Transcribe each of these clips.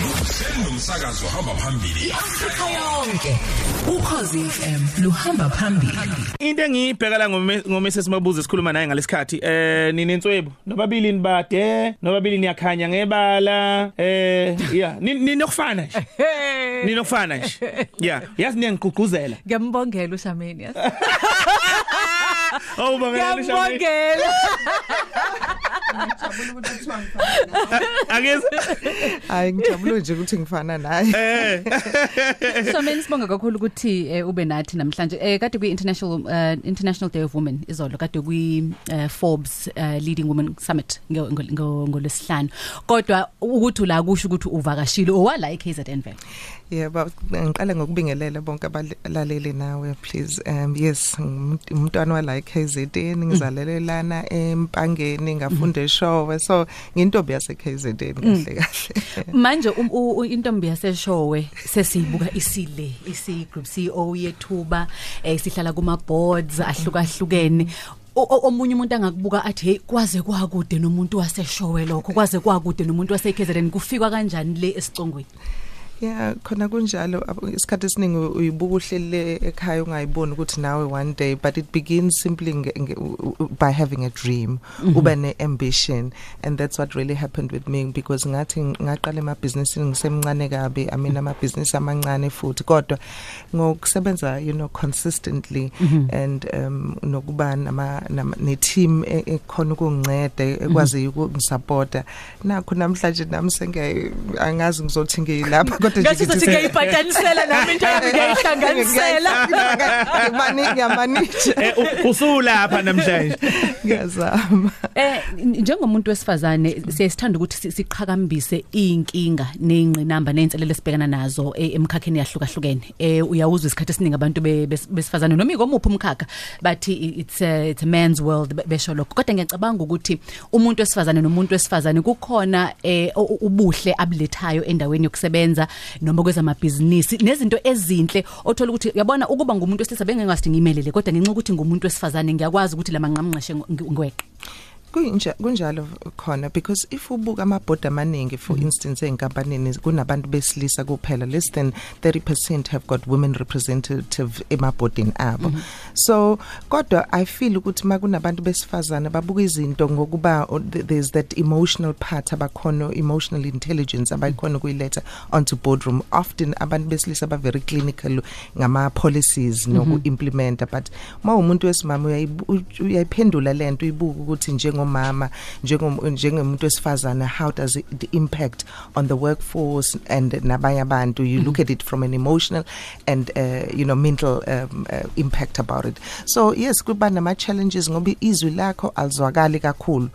Senomsakazo hamba phambili. Afrika yonke. Ukhozi FM luhamba phambili. Into engiyibhekala ngomese simabuze sikhuluma naye ngalesikhathi eh ninenswebo nobabili nibade nobabili niyakhanya ngebala eh yeah ninokufana nje. Ninokufana nje. Yeah yazi niyangiguguzela Ngiyambongela uShameni yazi. Oh bangela Ngiyambongela. Akezi hayi ngijabule nje ukuthi ngifana naye eh Shameni sibonga kakhulu ukuthi eh, ube nathi namhlanje. Eh kade kwi International uh, International Day of Women izolo kade kwi uh, Forbes uh, Leading Women Summit ngo- ngo- ngo- ngolesihlanu. Kodwa ukuthi la kusho ukuthi uvakashile owala eKZN vele. Yebo ngiqala ngokubingelela bonke abalaleli nawe please. Um yes ngumuntu- umntwana wala eKZN ngizalelwe lana empangeni ngafunda eshowe so ngintombi yase KZN kahle kahle. Manje um- u- u- intombi yaseshowe sesiyibuka isile isi group CEO yethuba eh sihlala kuma boards ahlukahlukene. O- o- omunye umuntu angakubuka athi hey kwaze kwakude nomuntu waseshowe lokho kwaze kwakude nomuntu waseKZN kufikwa kanjani le esicongweni Yeah khona kunjalo. Abo- isikhathi esiningi uyibuka uhlele ekhaya ungayiboni ukuthi nawe one day but it begins simply nge, nge, u- u- by having a dream. Mm -hmm. uba ne ambition and that's what really happened with me because ngathi ngaqala ema business ngisemncane kabi. I mean ama business amancane futhi kodwa ngokusebenza you know consistently mm -hmm. and um nokuba nama nama- ne team e- ekhona ukunginceda ekwazi ukungisupporta. Nakho namhlanje nami senge angazi ngizothi ngiyilapha kodwa nje Ngathi ngithi uzothi se- ngiyibhatanisela nami into yami ngiyihlanganisela ngiyamani ngiyamanija eh, u- usulapha namhlanje ngiyazama Eh njengomuntu wesifazane siyasithanda ukuthi si- siqhakambise inkinga nezingqinamba nezinselele sibhekana nazo eh, emkhakheni yahlukahlukene. Eh uyawuzwa isikhathi esiningi abantu be- bes- besifazane noma ikomuphi umkhakha bathi i- it's a, it's a man's world be- besho lokho. Kodwa ngiyacabanga ukuthi umuntu wesifazane nomuntu wesifazane kukhona eh u- u- ubuhle abulethayo endaweni yokusebenza noma kwezamabhizinisi nezinto ezinhle othola ukuthi yabona ukuba ngumuntu wesilisa bengengasithi ngimelele kodwa ngenxa ukuthi ngumuntu wesifazane ngiyakwazi ukuthi lama nqamnqeshe ngweqe. Kunja kunjalo khona because if ubuka amabhodi amaningi for instance enkampanini kunabantu besilisa kuphela less than 30% have got women representative emabhodini abo. So kodwa i feel ukuthi makunabantu besifazana babuka izinto ngokuba o- th- there's that emotional part abakhona emotional intelligence abayikhona kuyiletha onto boardroom. Often abantu besilisa ba very clinical ngama policies noku implementa but mawumuntu wesimama uyayibu- u- uyayiphendula lento uyibuka ukuthi njengomama njengom- njengomuntu wesifazana how does it impact on the workforce and nabanye abantu? You look at it from an emotional and uh, you know mental um, uh, impact about it. So yes kuba nama challenges ngoba izwi lakho alizwakali kakhulu.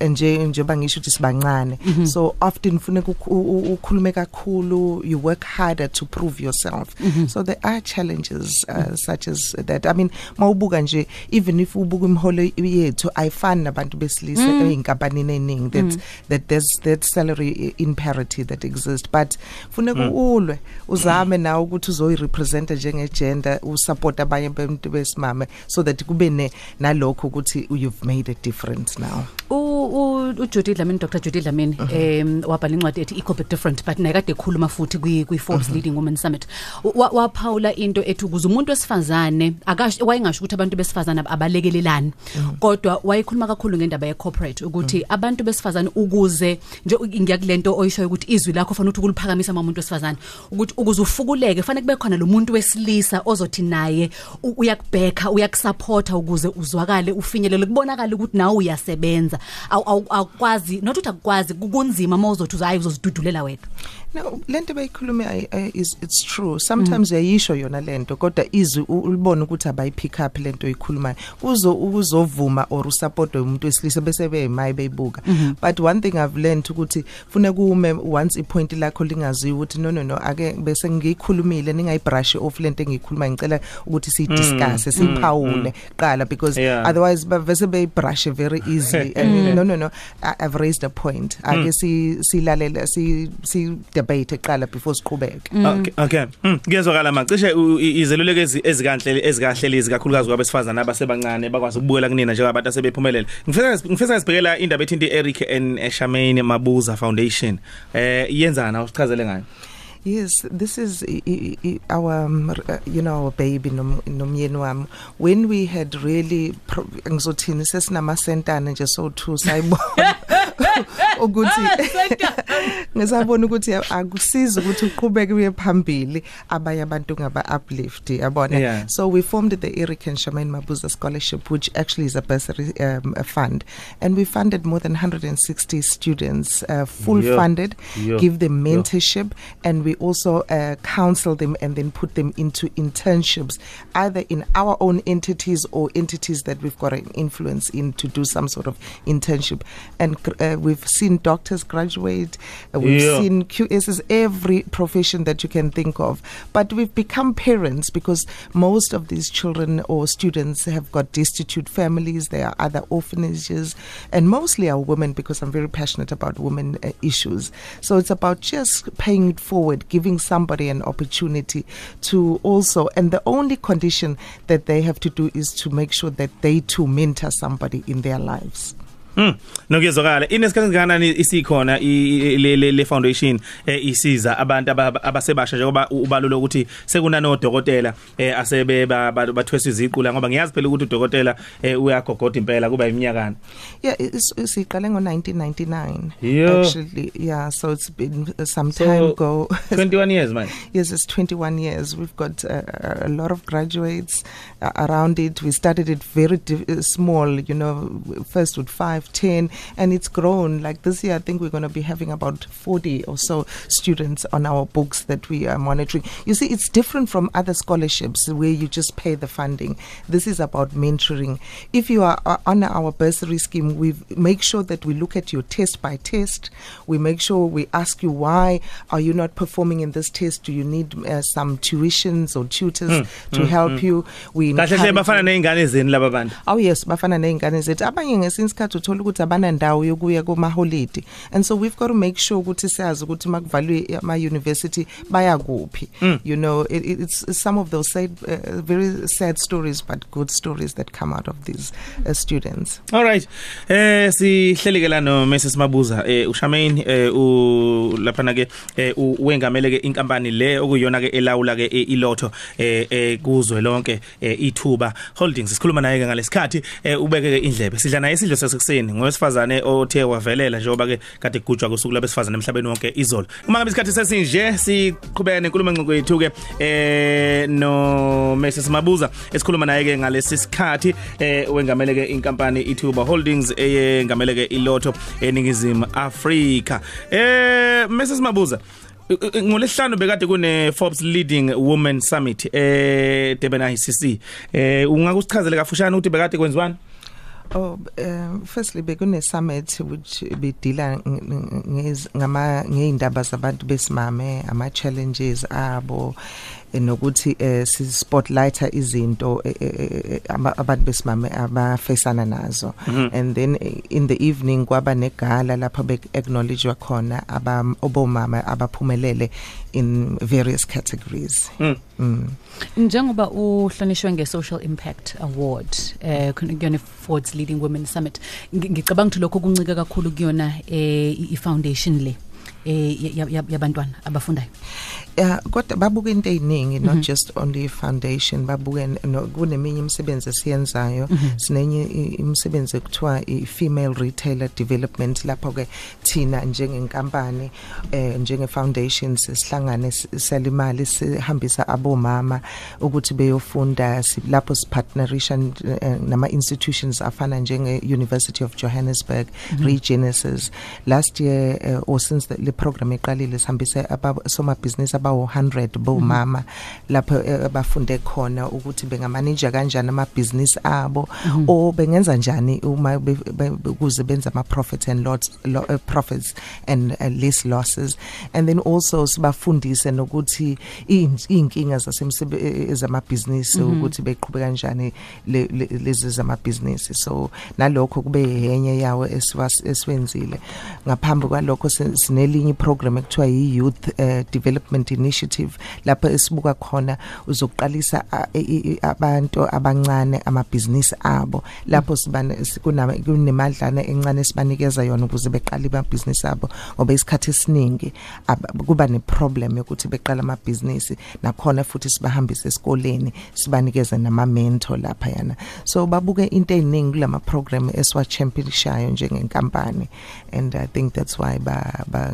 Nje njengoba ngisho ukuthi sibancane. So often funeka ukhu- u- u- ukhulume kakhulu you work harder to prove yourself. So there are challenges uh, such as that. I mean mawubuka nje even if ubuka imholo yethu ayifani nabantu besilisa einkampanini eningi that that there's that salary in parity that exists. But funeka ulwe uzame nawe ukuthi uzoyi represent njenge gender usupport abanye abantu besimame so that kube ne nalokho ukuthi you've made a difference now. U u- uJudy Dlamini Dr Judy Dlamini em wabhala incwadi ethi equal but different but naye kade ekhuluma futhi kwi kwi Forbes Leading Women Summit. Wa- waphawula into ethi ukuze umuntu wesifazane akasho wayengasho ukuthi abantu besifazane abalekelelani kodwa wayekhuluma kakhulu ngendaba ye corporate ukuthi abantu besifazane ukuze nje ngiyakulento oyisho ukuthi izwi lakho fanele ukuthi kuliphakamisa umuntu wesifazane ukuthi ukuze ufukuleke fanele kube khona lo muntu wesilisa ozothi naye u- uyakubheka uyakusupporta ukuze uzwakale ufinyelele kubonakala ukuthi nawe uyasebenza. Awu- awu- awukwazi not ukuthi akukwazi kunzima mawuzothi uzayi uzozidudulela wedwa No lento beyikhulume ay- ay- is it's true. Sometimes uyayisho yona lento kodwa izwi u- ulibona ukuthi abayi pick up lento oyikhulumayo. Kuzo ukuzovuma or usupport umuntu wesilisa bese beyimayi beyibuka. But one thing i've learned ukuthi funa kume once ipoint lakho lingaziwa ukuthi no no no ake bese ngiyikhulumile ningayibrush off lento engiyikhuluma ngicela ukuthi siyidiscuss siyiphawule qala because Yeah. otherwise bavese beyibrush very easily. And you no no no I, I've raised a point. Ake si silalela si si debate eqala before siqhubeke Okay okay. Mm, Kuyezwakala macishe izeluleko ezikanhle ezikahle lezi kakhulukazi kwabesifazana abasebancane bakwazi ukubukela kunina njengabantu asebephumelele. Ngifisa ngifisa sibhekela indaba ethi Eric and Charmaine Mabuza Foundation. Eh yenzana usichazele ngayo. Yes, this is i- i- i- our um, r- uh, you know our baby nom- nomyeni wami when we had really pro- ngizothini sesinama sentana nje so two sayibona ukuthi ngisabona ukuthi akusiza ukuthi uqhubeke uye phambili abanye abantu ngaba uplift yabona Yeah. so we formed the Eric and Charmaine Mabuza scholarship which actually is a bursary um, a fund and we funded more than 160 students uh, full Yeah. funded Yeah. give them Yeah. mentorship and we also uh, counsel them and then put them into internships either in our own entities or entities that we've got an influence in to do some sort of internship and uh, we've seen doctors graduate uh, we've Yeah. seen QSs every profession that you can think of. But we've become parents because most of these children or students have got destitute families there are other orphanages and mostly are women because I'm very passionate about women uh, issues. So it's about just paying it forward giving somebody an opportunity to also and the only condition that they have to do is to make sure that they too mentor somebody in their lives. Mm. Nokuyezwakala inesikhathi singanani isikhona i- le le le foundation eh, isiza abantu aba- abasebasha njengoba u- ubalula ukuthi sekunano dokotela eh, asebe ba- ba- bathwesa iziqu la ngoba ngiyazi phela ukuthi udokotela eh, uyagogoda impela kuba iminyakana. Yeah, it's it's siqale ngo 1999 Yeah. actually yeah so it's been uh, some So, time ago 21 years man. Yes, it's 21 years. We've got uh, a lot of graduates uh, around it. We started it very di- uh, small, you know, first with 5, 10, and it's grown. Like this year, I think we're going to be having about 40 or so students on our books that we are monitoring. You see, it's different from other scholarships where you just pay the funding. This is about mentoring. If you are uh, on our bursary scheme, we make sure that we look at your test by test. We make sure we ask you why are you not performing in this test? Do you need uh, some tuitions or tutors to help you? We Kahle bafana nezingane zeni laba bantu. Oh yes bafana neingane zethu abanye ngesinye isikhathi uthola ukuthi abana ndawo yokuya kuma holiday and so we've got to make sure ukuthi siyazi ukuthi makuvalwe ama university baya kuphi you know it, it- it's, it's some of those sad, uh, very sad stories but good stories that come out of these uh, students. All right. Eh sihleleke la no Mrs Mabuza. Eh uShamaine eh u lapha na ke eh u- wengamele ke inkampani le okuyona ke elawula ke eh, ilotho eh eh kuzwe lonke eh, ithuba holdings sikhuluma naye ke ngalesikhathi eh ubeke ke indlebe. Sidla naye isidlo sasekuseni ngowesifazane othe wavelela njengoba ke kade kugujwa kusuku labesifazane emhlabeni wonke izolo. Uma ngabe isikhathi sesinje siqhubeka nenkulumo ngqoqo yethu ke eh no Mrs Mabuza esikhuluma naye ke ngalesi sikhathi eh wengamele ke inkampani Ithuba Holdings eyengamele ke ilotho eningizimu Africa eh Mrs. Mabuza ngolesihlanu bekade kune Forbes Leading Women Summit eh Durban ICC eh ungakusichazele kafushane ukuthi bekade kwenziwani? Oh, um, firstly bekune summit which bedila ngama ngeindaba zabantu besimame ama challenges abo eh, nokuthi eh, si spotlighter izinto eh, eh, eh, aba- abantu besimame abafesana nazo. And then eh, in the evening kwaba negala lapha be acknowledgewa khona aba obomama abaphumelele in various categories Mm. mm. njengoba uhlonishwe nge-social impact award eh khona kuyona Ford's leading women summit Ngi- ngicabanga ukuthi lokho kuncike kakhulu kuyona eh i- i-foundation le eh ya- ya- yabantwana abafundayo Yeah kodwa babuka into eziningi not just only foundation babuke no- kuneminye imisebenzi esiyenzayo. Sinenye i- imisebenzi ekuthiwa i female retailer development lapho ke thina njengenkampani eh njenge foundation sesihlangane salimali sihambisa abomama ukuthi beyofunda lapho sipartnerisha eh, nama institutions afana njenge University of Johannesburg Regenesis. Last year uh, or since the, the program eqalile sihambise abasomabhizinisi aba abawu 100 bomama lapho eh, bafunde khona ukuthi bengamanage kanjani amabhizinisi abo o bengenza njani uma be- be- ukuze benza ama profit and loss lo, uh, profits and uh, less losses. And then also sibafundise nokuthi iy'n- iy'nkinga zasemsebe ezamabhizinisi ukuthi beqhubeka kanjani le- le- lezi zamabhizinisi so nalokho kube yenye yawo esiwas- esiwenzile. Ngaphambi kwalokho si- sinelinye iprogram ekuthiwa yi-youth uh, development initiative lapho esibuka khona uzokuqalisa a- i- i- abantu abancane amabhizinisi abo lapho sibane si- kunama- kunemadlana encane sibanikeza yona ukuze beqale amabhizinisi abo ngoba isikhathi esiningi ab- kuba neproblem yokuthi beqala amabhizinisi nakhona futhi sibahambise esikoleni sibanikeze nama mentor lapha yana. So babuke into eziningi kulama program esiwa championishayo njengenkampani and i think that's why ba ba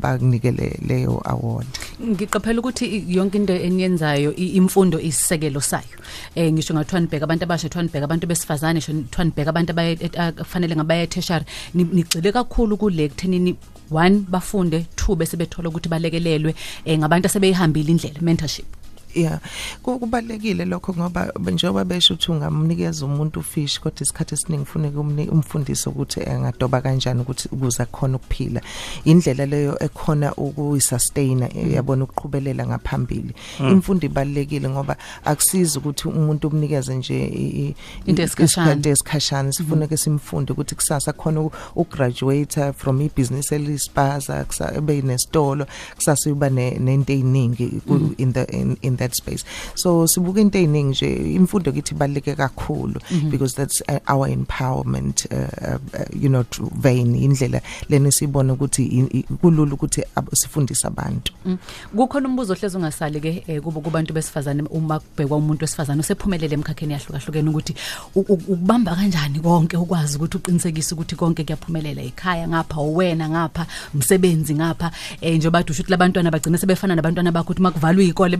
banikele leyo award. Ngiqaphela ukuthi i- yonke into eniyenzayo i- imfundo isisekelo sayo. Eh ngisho ngathiwa nibheka abantu abasha thiwa nibheka abantu besifazane sho thiwa nibheka abantu abafanele ngabaye tertiary Ni- nigxile kakhulu kule kuthenini one bafunde two bese bethola ukuthi balekelelwe eh ngabantu asebeyihambile indlela mentorship. Yeah. Ku- kubalekile lokho ngoba njengoba besho ukuthi ungamnikeza umuntu ufish kodwa isikhathi esiningi ufuneka umni- umfundise ukuthi engadoba kanjani ukuthi ukuze akhona ukuphila. Indlela leyo ekhona ukuyisustain yabona ukuqhubela ngaphambili. Imfundo ibalekile ngoba akusizi ukuthi umuntu umnikeze nje i- i- Into yesikhashana. isikhathi esikhashana sifuneka simfunde ukuthi kusasa khona u- ugraduate from ibusiness elispaza ebe nesitolo kusasa uba ne- nento eziningi ku- in the in, in that space. So sibuka into eziningi nje imfundo kithi ibaleke kakhulu because that's uh, our empowerment uh, uh, uh, you know to vein indlela lena sibona ukuthi i- i- kulula ukuthi ab- sifundise abantu. Mm. kukhona umbuzo ohlezi ungasali ke eh, kubo kubantu besifazane uma kubhekwa umuntu wesifazane osephumelele emkhakheni yahlukahlukene ukuthi u- u- ukubamba kanjani konke ukwazi ukuthi uqinisekise ukuthi konke kuyaphumelela ekhaya ngapha uwena ngapha umsebenzi ngapha eh njengoba dusho ukuthi labantwana bagcina sebefana nabantwana bakho ukuthi makuvalwe ikole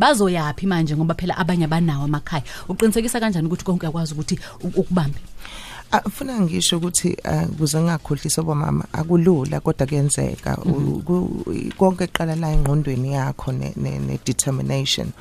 bazoyapi manje ngoba phela abanye abanawo emakhaya uqinisekisa kanjani ukuthi konke uyakwazi ukuthi u- ukubambe? Afuna ngisho ukuthi ah, kuze ngakhohlisa bomama akulula kodwa kuyenzeka. U- ku- konke qala la engqondweni yakho ne ne- ne determination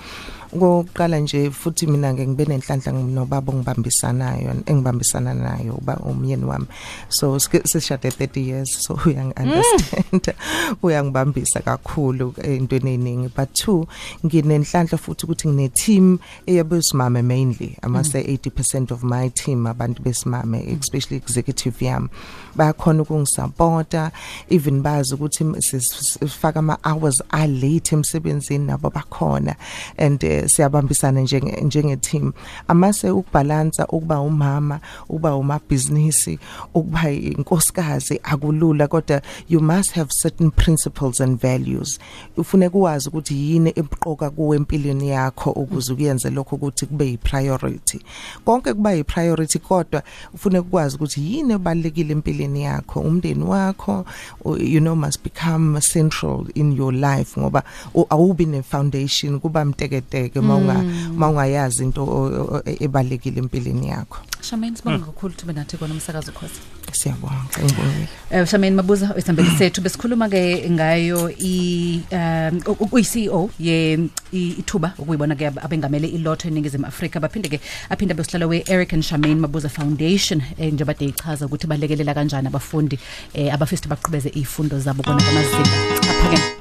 kokuqala nje futhi mina ngeke ngibe nenhlanhla nobaba ngibambisanayo engibambisana nayo uba umyeni wami. So sk- sishade 30 years so uyang understand uyangibambisa kakhulu entweni eziningi but two nginenhlanhla futhi ukuthi ngine team eyabesimame mainly. I must say 80% of my team abantu besimame especially executive yami. Bayakhona ukungisupporta even bazi ukuthi sifaka ama hours a late emsebenzini nabo bakhona. And uh, siyabambisana njenge njenge team. Amase ukubalansa ukuba umama ukuba umabhizinisi ukuba inkosikazi akulula kodwa you must have certain principles and values. Ufuneka ukwazi ukuthi yini ebuqoka kuwe empilweni yakho ukuze kuyenze lokho ukuthi kube yipriority. Konke kuba yipriority kodwa ufuneka ukwazi ukuthi yini ebalekile empilweni yakho umndeni wakho u- you know must become central in your life ngoba u- awubi ne foundation kuba mteketeke. Mawunga mawungayazi into ebalekile empilweni yakho. Shamaine sibonga kakhulu ukuthi benathi kona umsakazo khosi. Siyabonga ngibonga Eh Shamaine Mabuza isambeli sethu besikhuluma ke ngayo i um uyi CEO ye ithuba ukuyibona ke ab- abengamele ilotho eningizimu Afrika. Baphinde ke aphinde besihlala we Eric and Shamaine Mabuza Foundation eh, njengoba de ichaza ukuthi balekelela kanjani abafundi eh, abafisa baqhubeze izifundo zabo kona kamazinga aphakeme